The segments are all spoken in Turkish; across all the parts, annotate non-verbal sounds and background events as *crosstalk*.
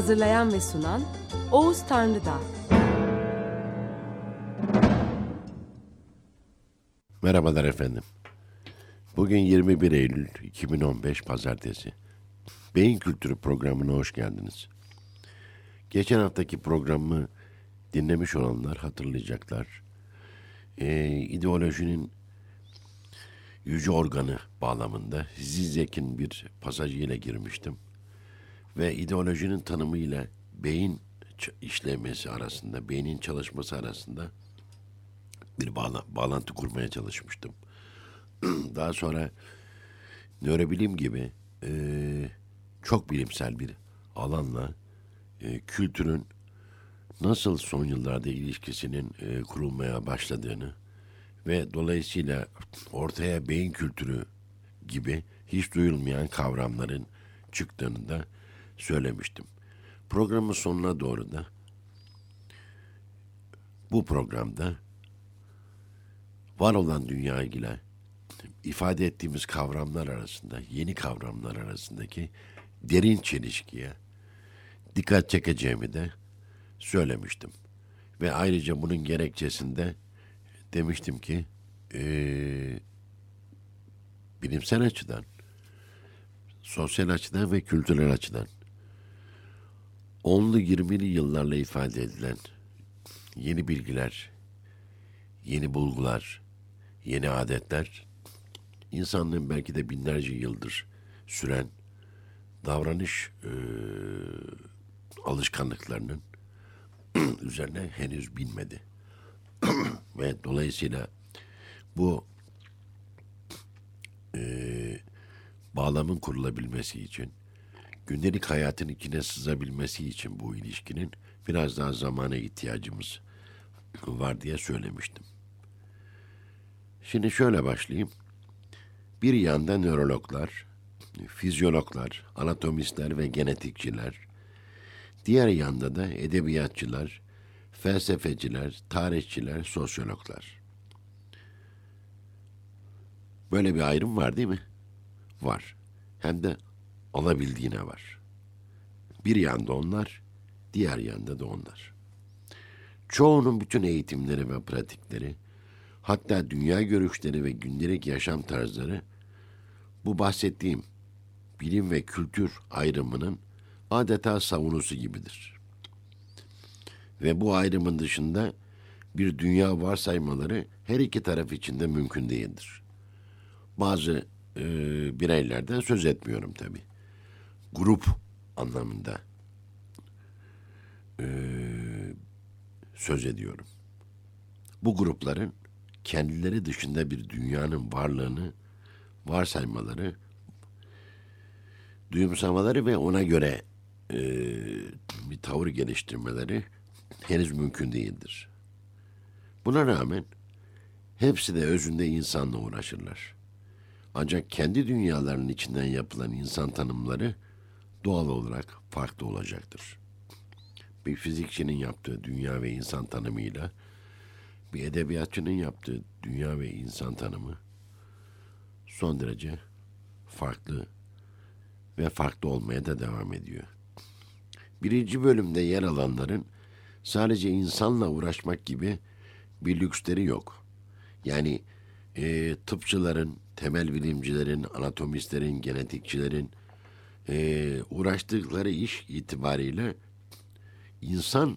Hazırlayan ve sunan Oğuz Tanrıdağ. Merhabalar efendim. Bugün 21 Eylül 2015 Pazartesi. Beyin Kültürü programına hoş geldiniz. Geçen haftaki programı dinlemiş olanlar hatırlayacaklar. Ee, ideolojinin yüce organı bağlamında Zizek'in bir pasajıyla girmiştim. Ve ideolojinin tanımıyla beyin ç- işlemesi arasında, beynin çalışması arasında bir bağla- bağlantı kurmaya çalışmıştım. *clears throat* Daha sonra nörobilim gibi e, çok bilimsel bir alanla e, kültürün nasıl son yıllarda ilişkisinin e, kurulmaya başladığını ve dolayısıyla ortaya beyin kültürü gibi hiç duyulmayan kavramların çıktığını da söylemiştim. Programın sonuna doğru da bu programda var olan dünya ile ifade ettiğimiz kavramlar arasında, yeni kavramlar arasındaki derin çelişkiye dikkat çekeceğimi de söylemiştim. Ve ayrıca bunun gerekçesinde demiştim ki eee, bilimsel açıdan, sosyal açıdan ve kültürel açıdan onlu 20'li yıllarla ifade edilen yeni bilgiler, yeni bulgular, yeni adetler insanlığın belki de binlerce yıldır süren davranış eee, alışkanlıklarının *clears throat* üzerine henüz binmedi. *clears throat* Ve dolayısıyla bu eee, bağlamın kurulabilmesi için, gündelik hayatın içine sızabilmesi için bu ilişkinin biraz daha zamana ihtiyacımız var diye söylemiştim. Şimdi şöyle başlayayım. Bir yanda nörologlar, fizyologlar, anatomistler ve genetikçiler, diğer yanda da edebiyatçılar, felsefeciler, tarihçiler, sosyologlar. Böyle bir ayrım var değil mi? Var. Hem de alabildiğine var. Bir yanda onlar, diğer yanda da onlar. Çoğunun bütün eğitimleri ve pratikleri, hatta dünya görüşleri ve gündelik yaşam tarzları bu bahsettiğim bilim ve kültür ayrımının adeta savunusu gibidir. Ve bu ayrımın dışında bir dünya varsaymaları her iki taraf için de mümkün değildir. Bazı e, bireylerden söz etmiyorum tabi. Grup anlamında e, söz ediyorum. Bu grupların kendileri dışında bir dünyanın varlığını varsaymaları, duyumsamaları ve ona göre e, bir tavır geliştirmeleri henüz mümkün değildir. Buna rağmen hepsi de özünde insanla uğraşırlar. Ancak kendi dünyalarının içinden yapılan insan tanımları doğal olarak farklı olacaktır. Bir fizikçinin yaptığı dünya ve insan tanımıyla bir edebiyatçının yaptığı dünya ve insan tanımı son derece farklı ve farklı olmaya da devam ediyor. Birinci bölümde yer alanların sadece insanla uğraşmak gibi bir lüksleri yok. Yani e, tıpçıların, temel bilimcilerin, anatomistlerin, genetikçilerin e, uğraştıkları iş itibariyle insan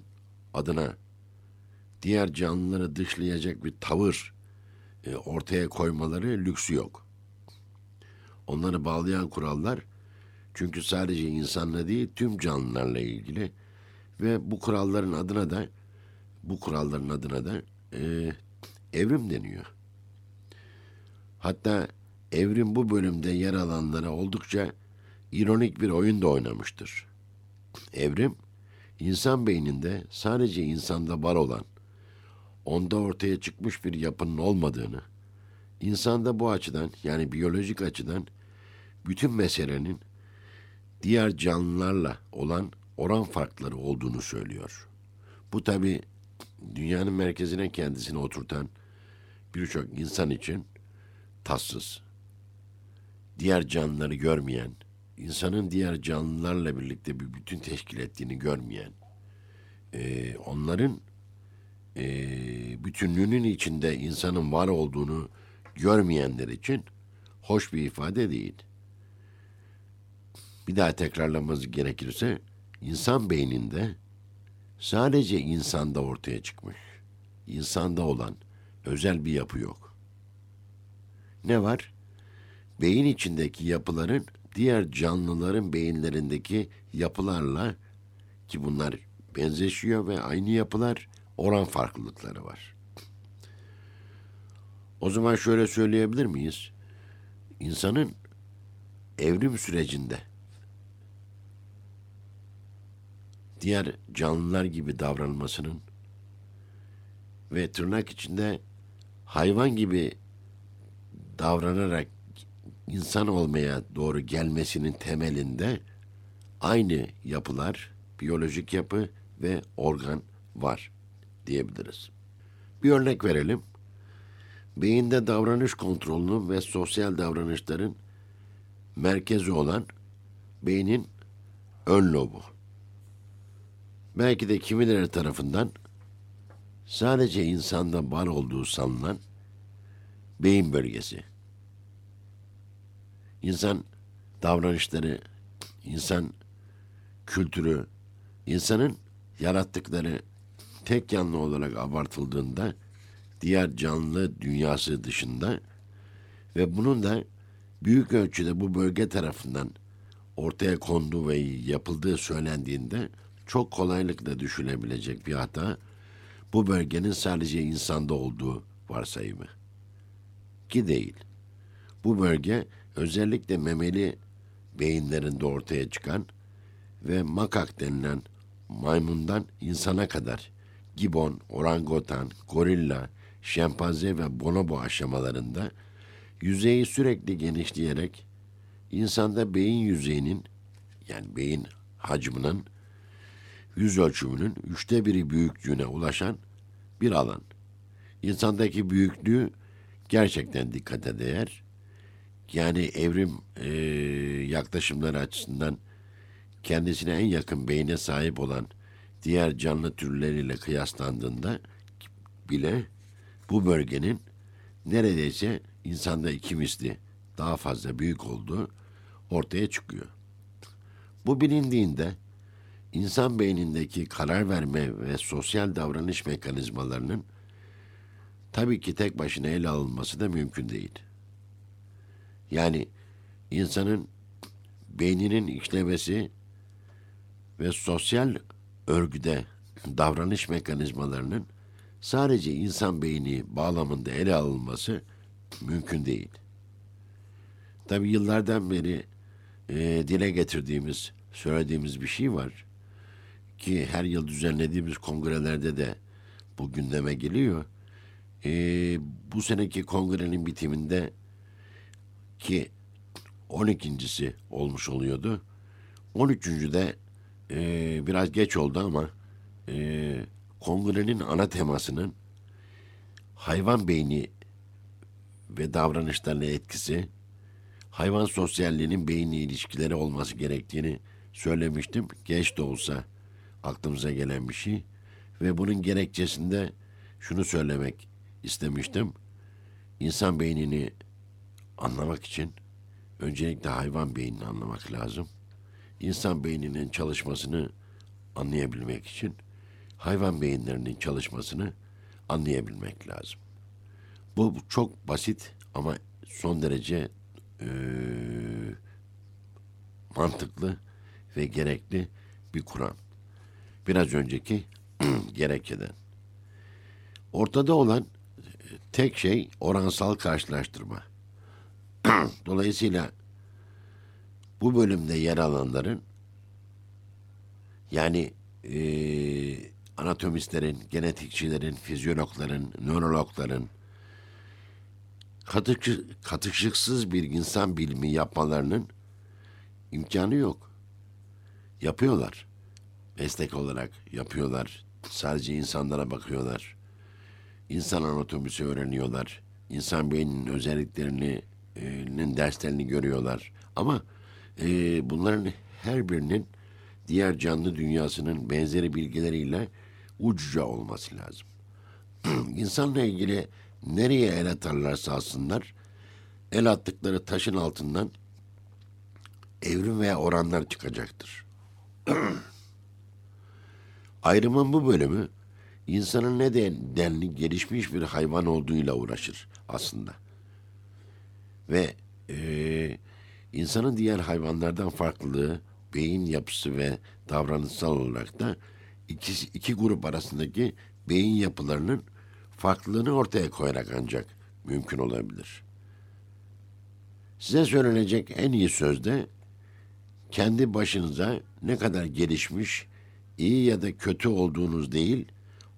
adına diğer canlıları dışlayacak bir tavır e, ortaya koymaları lüksü yok. Onları bağlayan kurallar çünkü sadece insanla değil tüm canlılarla ilgili ve bu kuralların adına da bu kuralların adına da e, evrim deniyor. Hatta evrim bu bölümde yer alanlara oldukça ironik bir oyun da oynamıştır. Evrim, insan beyninde sadece insanda var olan, onda ortaya çıkmış bir yapının olmadığını, insanda bu açıdan yani biyolojik açıdan bütün meselenin diğer canlılarla olan oran farkları olduğunu söylüyor. Bu tabi dünyanın merkezine kendisini oturtan birçok insan için tatsız. Diğer canlıları görmeyen, insanın diğer canlılarla birlikte bir bütün teşkil ettiğini görmeyen, e, onların e, bütünlüğünün içinde insanın var olduğunu görmeyenler için hoş bir ifade değil. Bir daha tekrarlamamız gerekirse, insan beyninde sadece insanda ortaya çıkmış, insanda olan özel bir yapı yok. Ne var? Beyin içindeki yapıların diğer canlıların beyinlerindeki yapılarla ki bunlar benzeşiyor ve aynı yapılar oran farklılıkları var. O zaman şöyle söyleyebilir miyiz? İnsanın evrim sürecinde diğer canlılar gibi davranmasının ve tırnak içinde hayvan gibi davranarak insan olmaya doğru gelmesinin temelinde aynı yapılar, biyolojik yapı ve organ var diyebiliriz. Bir örnek verelim. Beyinde davranış kontrolünün ve sosyal davranışların merkezi olan beynin ön lobu. Belki de kimileri tarafından sadece insanda var olduğu sanılan beyin bölgesi. İnsan davranışları, insan kültürü, insanın yarattıkları tek yanlı olarak abartıldığında diğer canlı dünyası dışında ve bunun da büyük ölçüde bu bölge tarafından ortaya konduğu ve yapıldığı söylendiğinde çok kolaylıkla düşülebilecek bir hata bu bölgenin sadece insanda olduğu varsayımı. Ki değil. Bu bölge özellikle memeli beyinlerinde ortaya çıkan ve makak denilen maymundan insana kadar gibon, orangutan, gorilla, şempanze ve bonobo aşamalarında yüzeyi sürekli genişleyerek insanda beyin yüzeyinin yani beyin hacminin yüz ölçümünün üçte biri büyüklüğüne ulaşan bir alan. İnsandaki büyüklüğü gerçekten dikkate değer. Yani evrim e, yaklaşımları açısından kendisine en yakın beyne sahip olan diğer canlı türleriyle kıyaslandığında bile bu bölgenin neredeyse insanda iki misli daha fazla büyük olduğu ortaya çıkıyor. Bu bilindiğinde insan beynindeki karar verme ve sosyal davranış mekanizmalarının tabii ki tek başına ele alınması da mümkün değil. Yani insanın beyninin işlemesi ve sosyal örgüde davranış mekanizmalarının sadece insan beyni bağlamında ele alınması mümkün değil. Tabi yıllardan beri e, dile getirdiğimiz, söylediğimiz bir şey var ki her yıl düzenlediğimiz kongrelerde de bu gündeme geliyor. E, bu seneki kongrenin bitiminde ki 12.si olmuş oluyordu. 13. de e, biraz geç oldu ama e, kongrenin ana temasının hayvan beyni ve davranışlarına etkisi, hayvan sosyalliğinin beyni ilişkileri olması gerektiğini söylemiştim. Geç de olsa aklımıza gelen bir şey. Ve bunun gerekçesinde şunu söylemek istemiştim. İnsan beynini anlamak için öncelikle hayvan beynini anlamak lazım. İnsan beyninin çalışmasını anlayabilmek için hayvan beyinlerinin çalışmasını anlayabilmek lazım. Bu çok basit ama son derece e, mantıklı ve gerekli bir Kur'an. Biraz önceki *clears throat* gerekçeden. Ortada olan tek şey oransal karşılaştırma. *clears throat* Dolayısıyla bu bölümde yer alanların yani eee, anatomistlerin, genetikçilerin, fizyologların, nörologların katıkçı, katışıksız bir insan bilimi yapmalarının imkanı yok. Yapıyorlar. Meslek olarak yapıyorlar. Sadece insanlara bakıyorlar. İnsan anatomisi öğreniyorlar. İnsan beyninin özelliklerini, e, derslerini görüyorlar. Ama e, bunların her birinin diğer canlı dünyasının benzeri bilgileriyle ucuca olması lazım. *clears throat* İnsanla ilgili nereye el atarlarsa alsınlar, el attıkları taşın altından evrim veya oranlar çıkacaktır. *clears throat* Ayrımın bu bölümü insanın neden denli gelişmiş bir hayvan olduğuyla uğraşır aslında. Ve eee, insanın diğer hayvanlardan farklılığı beyin yapısı ve davranışsal olarak da iki, iki grup arasındaki beyin yapılarının farklılığını ortaya koyarak ancak mümkün olabilir. Size söylenecek en iyi söz de kendi başınıza ne kadar gelişmiş, iyi ya da kötü olduğunuz değil,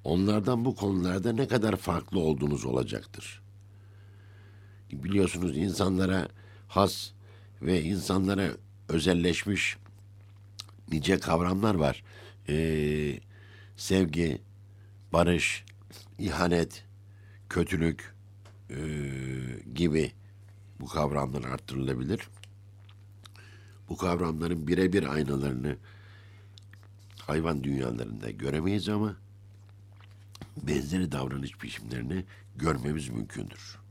onlardan bu konularda ne kadar farklı olduğunuz olacaktır. Biliyorsunuz insanlara has ve insanlara özelleşmiş nice kavramlar var. Ee, sevgi, barış, ihanet, kötülük ee, gibi bu kavramlar arttırılabilir. Bu kavramların birebir aynalarını hayvan dünyalarında göremeyiz ama benzeri davranış biçimlerini görmemiz mümkündür.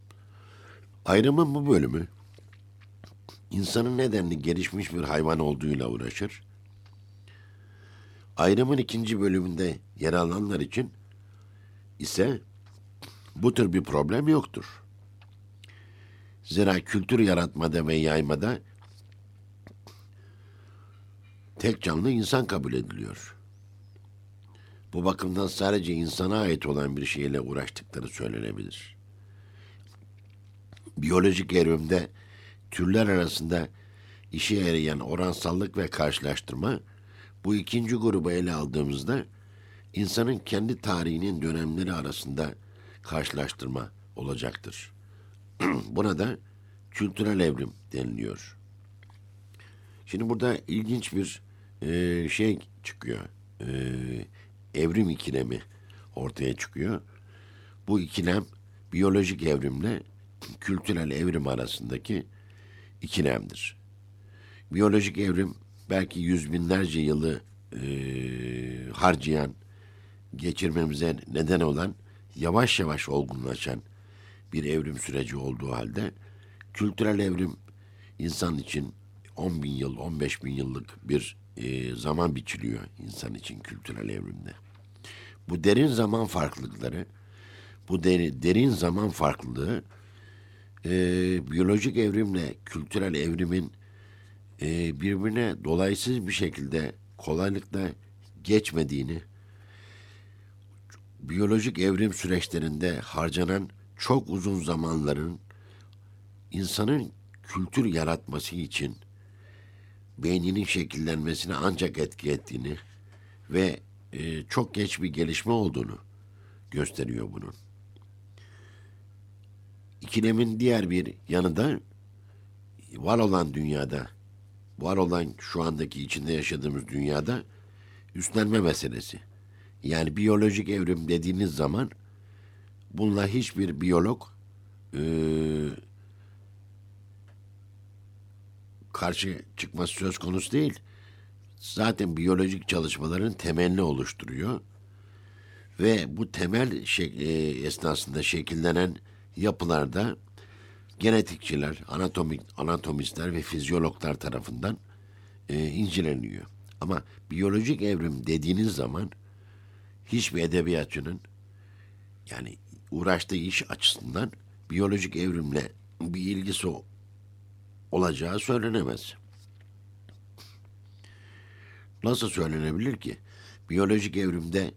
Ayrımın bu bölümü insanın nedenli gelişmiş bir hayvan olduğuyla uğraşır. Ayrımın ikinci bölümünde yer alanlar için ise bu tür bir problem yoktur. Zira kültür yaratmada ve yaymada tek canlı insan kabul ediliyor. Bu bakımdan sadece insana ait olan bir şeyle uğraştıkları söylenebilir. Biyolojik evrimde türler arasında işe yarayan oransallık ve karşılaştırma bu ikinci grubu ele aldığımızda insanın kendi tarihinin dönemleri arasında karşılaştırma olacaktır. *clears throat* Buna da kültürel evrim deniliyor. Şimdi burada ilginç bir e, şey çıkıyor. E, evrim ikilemi ortaya çıkıyor. Bu ikilem biyolojik evrimle kültürel evrim arasındaki ikilemdir. Biyolojik evrim belki yüz binlerce yılı e, harcayan, geçirmemize neden olan, yavaş yavaş olgunlaşan bir evrim süreci olduğu halde kültürel evrim insan için 10 bin yıl, 15 bin yıllık bir e, zaman biçiliyor insan için kültürel evrimde. Bu derin zaman farklılıkları, bu deri, derin zaman farklılığı e, biyolojik evrimle kültürel evrimin e, birbirine dolaysız bir şekilde kolaylıkla geçmediğini, biyolojik evrim süreçlerinde harcanan çok uzun zamanların insanın kültür yaratması için beyninin şekillenmesine ancak etki ettiğini ve e, çok geç bir gelişme olduğunu gösteriyor bunun. İkilemin diğer bir yanı da var olan dünyada, var olan şu andaki içinde yaşadığımız dünyada üstlenme meselesi. Yani biyolojik evrim dediğiniz zaman bununla hiçbir biyolog e, karşı çıkması söz konusu değil. Zaten biyolojik çalışmaların temelini oluşturuyor. Ve bu temel e, esnasında şekillenen yapılarda genetikçiler, anatomik, anatomistler ve fizyologlar tarafından e, inceleniyor. Ama biyolojik evrim dediğiniz zaman hiçbir edebiyatçının yani uğraştığı iş açısından biyolojik evrimle bir ilgisi olacağı söylenemez. Nasıl söylenebilir ki? Biyolojik evrimde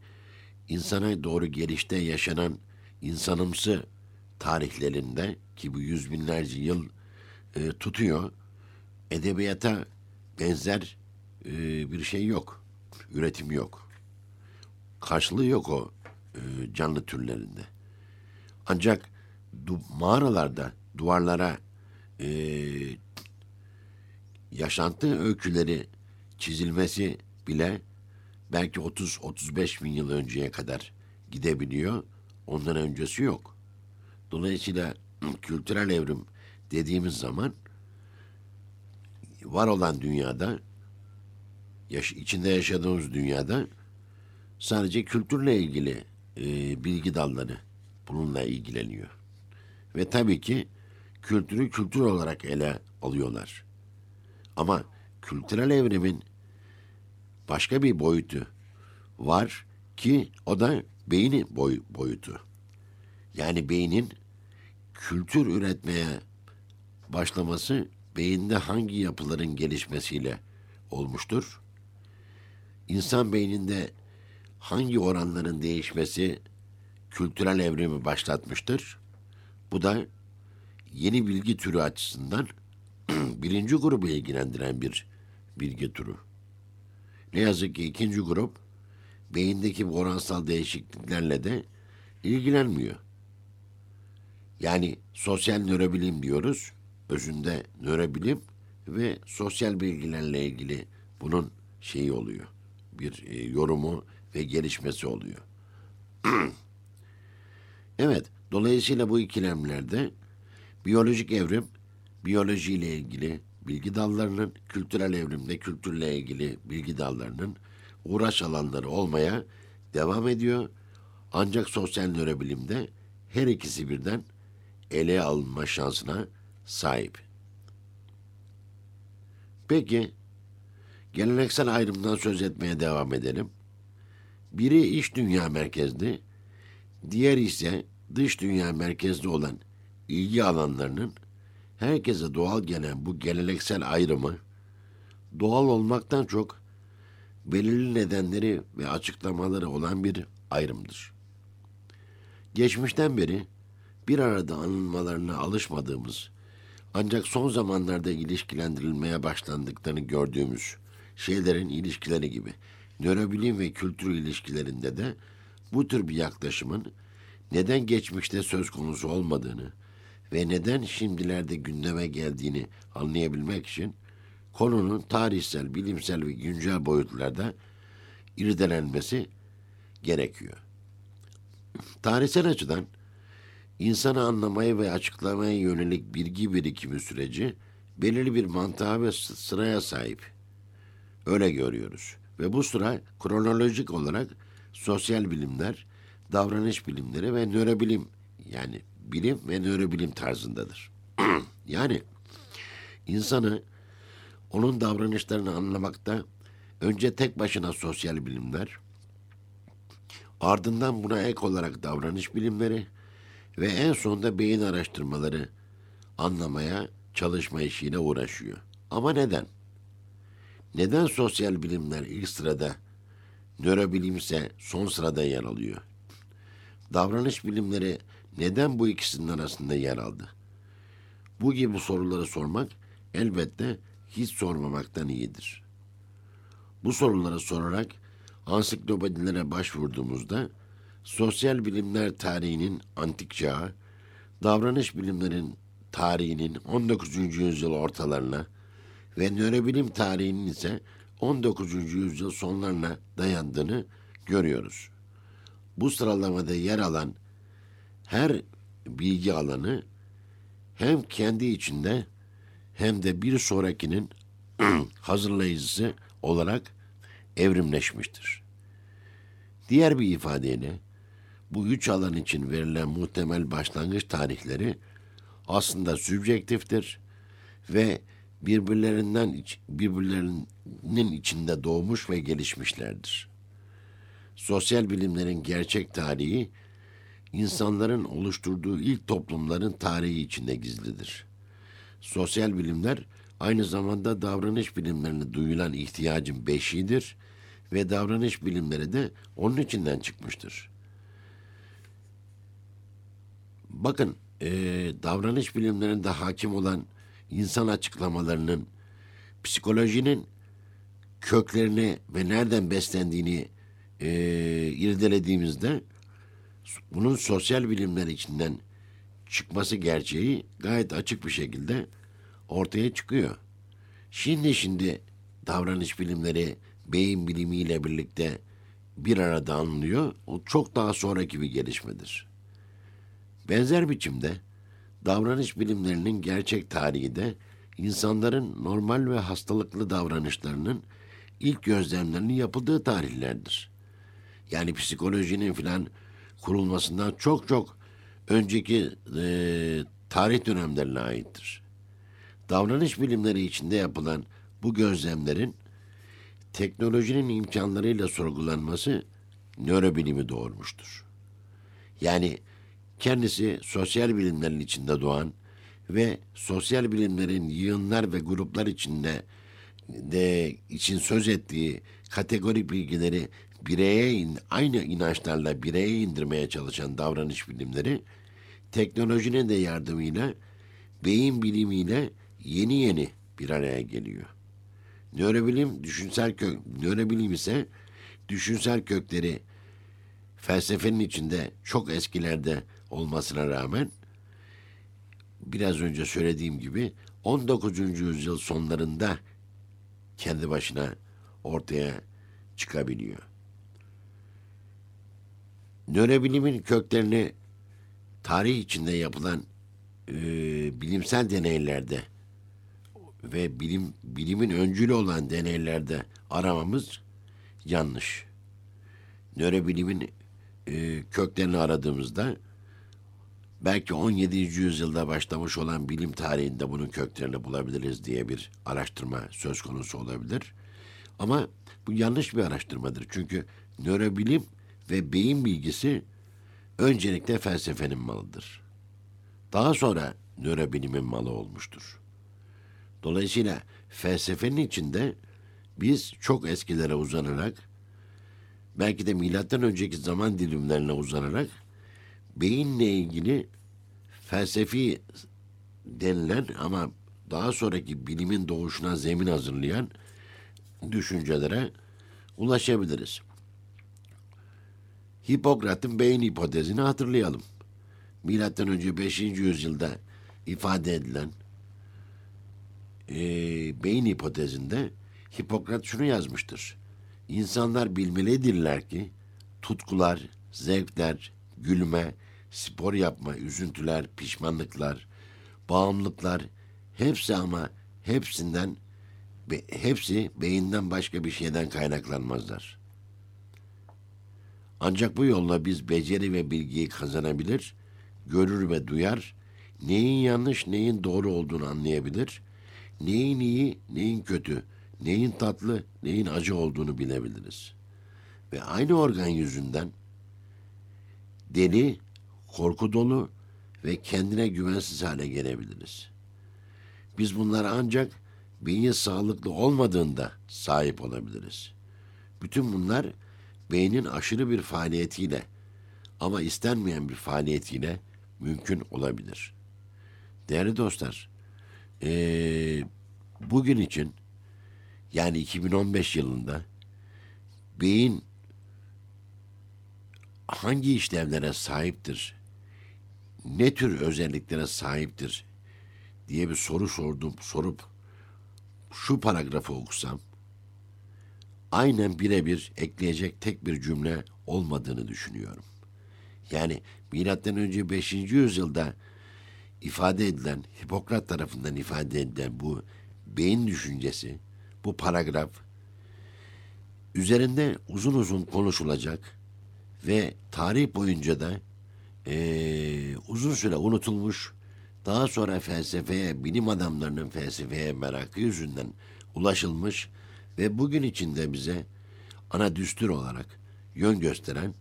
insana doğru gelişte yaşanan insanımsı tarihlerinde ki bu yüz binlerce yıl e, tutuyor, edebiyata benzer e, bir şey yok. Üretim yok. Karşılığı yok o e, canlı türlerinde. Ancak du- mağaralarda duvarlara e, yaşantı öyküleri çizilmesi bile belki 30-35 bin yıl önceye kadar gidebiliyor. Ondan öncesi yok. Dolayısıyla kültürel evrim dediğimiz zaman var olan dünyada yaş- içinde yaşadığımız dünyada sadece kültürle ilgili e, bilgi dalları bununla ilgileniyor. Ve tabii ki kültürü kültür olarak ele alıyorlar. Ama kültürel evrimin başka bir boyutu var ki o da beyni boy, boyutu. Yani beynin kültür üretmeye başlaması beyinde hangi yapıların gelişmesiyle olmuştur? İnsan beyninde hangi oranların değişmesi kültürel evrimi başlatmıştır? Bu da yeni bilgi türü açısından *clears throat* birinci grubu ilgilendiren bir bilgi türü. Ne yazık ki ikinci grup beyindeki bu oransal değişikliklerle de ilgilenmiyor. Yani sosyal nörobilim diyoruz. Özünde nörobilim ve sosyal bilgilerle ilgili bunun şeyi oluyor. Bir e, yorumu ve gelişmesi oluyor. *clears throat* evet, dolayısıyla bu ikilemlerde biyolojik evrim, biyolojiyle ilgili bilgi dallarının, kültürel evrimde kültürle ilgili bilgi dallarının uğraş alanları olmaya devam ediyor. Ancak sosyal nörobilimde her ikisi birden ele alınma şansına sahip. Peki, geleneksel ayrımdan söz etmeye devam edelim. Biri iç dünya merkezli, diğer ise dış dünya merkezli olan ilgi alanlarının herkese doğal gelen bu geleneksel ayrımı doğal olmaktan çok belirli nedenleri ve açıklamaları olan bir ayrımdır. Geçmişten beri bir arada anılmalarına alışmadığımız ancak son zamanlarda ilişkilendirilmeye başlandıklarını gördüğümüz şeylerin ilişkileri gibi nörobilim ve kültür ilişkilerinde de bu tür bir yaklaşımın neden geçmişte söz konusu olmadığını ve neden şimdilerde gündeme geldiğini anlayabilmek için konunun tarihsel, bilimsel ve güncel boyutlarda irdelenmesi gerekiyor. Tarihsel açıdan insanı anlamaya ve açıklamaya yönelik bilgi birikimi süreci belirli bir mantığa ve sıraya sahip. Öyle görüyoruz. Ve bu sıra kronolojik olarak sosyal bilimler, davranış bilimleri ve nörobilim yani bilim ve nörobilim tarzındadır. *clears throat* yani insanı onun davranışlarını anlamakta önce tek başına sosyal bilimler, ardından buna ek olarak davranış bilimleri ve en sonunda beyin araştırmaları anlamaya çalışma işiyle uğraşıyor. Ama neden? Neden sosyal bilimler ilk sırada, nörobilimse son sırada yer alıyor? Davranış bilimleri neden bu ikisinin arasında yer aldı? Bu gibi soruları sormak elbette hiç sormamaktan iyidir. Bu soruları sorarak ansiklopedilere başvurduğumuzda sosyal bilimler tarihinin antik çağı, davranış bilimlerin tarihinin 19. yüzyıl ortalarına ve nörobilim tarihinin ise 19. yüzyıl sonlarına dayandığını görüyoruz. Bu sıralamada yer alan her bilgi alanı hem kendi içinde hem de bir sonrakinin *clears throat* hazırlayıcısı olarak evrimleşmiştir. Diğer bir ifadeyle bu üç alan için verilen muhtemel başlangıç tarihleri aslında sübjektiftir ve birbirlerinden birbirlerinin içinde doğmuş ve gelişmişlerdir. Sosyal bilimlerin gerçek tarihi insanların oluşturduğu ilk toplumların tarihi içinde gizlidir. Sosyal bilimler aynı zamanda davranış bilimlerine duyulan ihtiyacın beşiğidir ve davranış bilimleri de onun içinden çıkmıştır. Bakın, eee, davranış bilimlerinde hakim olan insan açıklamalarının psikolojinin köklerini ve nereden beslendiğini e, irdelediğimizde bunun sosyal bilimler içinden çıkması gerçeği gayet açık bir şekilde ortaya çıkıyor. Şimdi şimdi davranış bilimleri beyin bilimiyle birlikte bir arada anlıyor. O çok daha sonraki bir gelişmedir. Benzer biçimde davranış bilimlerinin gerçek tarihi de insanların normal ve hastalıklı davranışlarının ilk gözlemlerinin yapıldığı tarihlerdir. Yani psikolojinin filan kurulmasından çok çok önceki e, tarih dönemlerine aittir. Davranış bilimleri içinde yapılan bu gözlemlerin teknolojinin imkanlarıyla sorgulanması nörobilimi doğurmuştur. Yani kendisi sosyal bilimlerin içinde doğan ve sosyal bilimlerin yığınlar ve gruplar içinde de için söz ettiği kategorik bilgileri bireye in, aynı inançlarla bireye indirmeye çalışan davranış bilimleri teknolojinin de yardımıyla beyin bilimiyle yeni yeni bir araya geliyor. Nörobilim düşünsel kök, nörobilim ise düşünsel kökleri felsefenin içinde çok eskilerde olmasına rağmen biraz önce söylediğim gibi 19. yüzyıl sonlarında kendi başına ortaya çıkabiliyor. Nörobilimin köklerini tarih içinde yapılan e, bilimsel deneylerde ve bilim bilimin öncülü olan deneylerde aramamız yanlış. Nörobilimin e, köklerini aradığımızda belki 17. yüzyılda başlamış olan bilim tarihinde bunun köklerini bulabiliriz diye bir araştırma söz konusu olabilir. Ama bu yanlış bir araştırmadır. Çünkü nörobilim ve beyin bilgisi öncelikle felsefenin malıdır. Daha sonra nörobilimin malı olmuştur. Dolayısıyla felsefenin içinde biz çok eskilere uzanarak belki de milattan önceki zaman dilimlerine uzanarak beyinle ilgili felsefi denilen ama daha sonraki bilimin doğuşuna zemin hazırlayan düşüncelere ulaşabiliriz. Hipokrat'ın beyin hipotezini hatırlayalım. Milattan önce 5. yüzyılda ifade edilen e, beyin hipotezinde Hipokrat şunu yazmıştır. İnsanlar bilmelidirler ki tutkular, zevkler, gülme, spor yapma, üzüntüler, pişmanlıklar, bağımlılıklar hepsi ama hepsinden be, hepsi beyinden başka bir şeyden kaynaklanmazlar. Ancak bu yolla biz beceri ve bilgiyi kazanabilir, görür ve duyar, neyin yanlış, neyin doğru olduğunu anlayabilir, neyin iyi, neyin kötü, neyin tatlı, neyin acı olduğunu bilebiliriz. Ve aynı organ yüzünden deli, korku dolu ve kendine güvensiz hale gelebiliriz. Biz bunlara ancak beyin sağlıklı olmadığında sahip olabiliriz. Bütün bunlar beynin aşırı bir faaliyetiyle ama istenmeyen bir faaliyetiyle mümkün olabilir. Değerli dostlar, ee, bugün için yani 2015 yılında beyin hangi işlevlere sahiptir, ne tür özelliklere sahiptir diye bir soru sordum, sorup şu paragrafı okusam, aynen birebir ekleyecek tek bir cümle olmadığını düşünüyorum. Yani milattan önce 5. yüzyılda ifade edilen, Hipokrat tarafından ifade edilen bu beyin düşüncesi, bu paragraf üzerinde uzun uzun konuşulacak ve tarih boyunca da e, uzun süre unutulmuş, daha sonra felsefeye, bilim adamlarının felsefeye merakı yüzünden ulaşılmış ve bugün içinde bize ana düstur olarak yön gösteren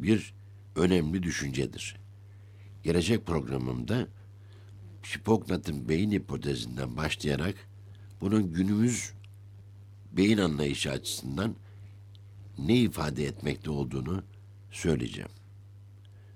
bir önemli düşüncedir. Gelecek programımda Hipokrat'ın beyin hipotezinden başlayarak bunun günümüz beyin anlayışı açısından ne ifade etmekte olduğunu söyleyeceğim.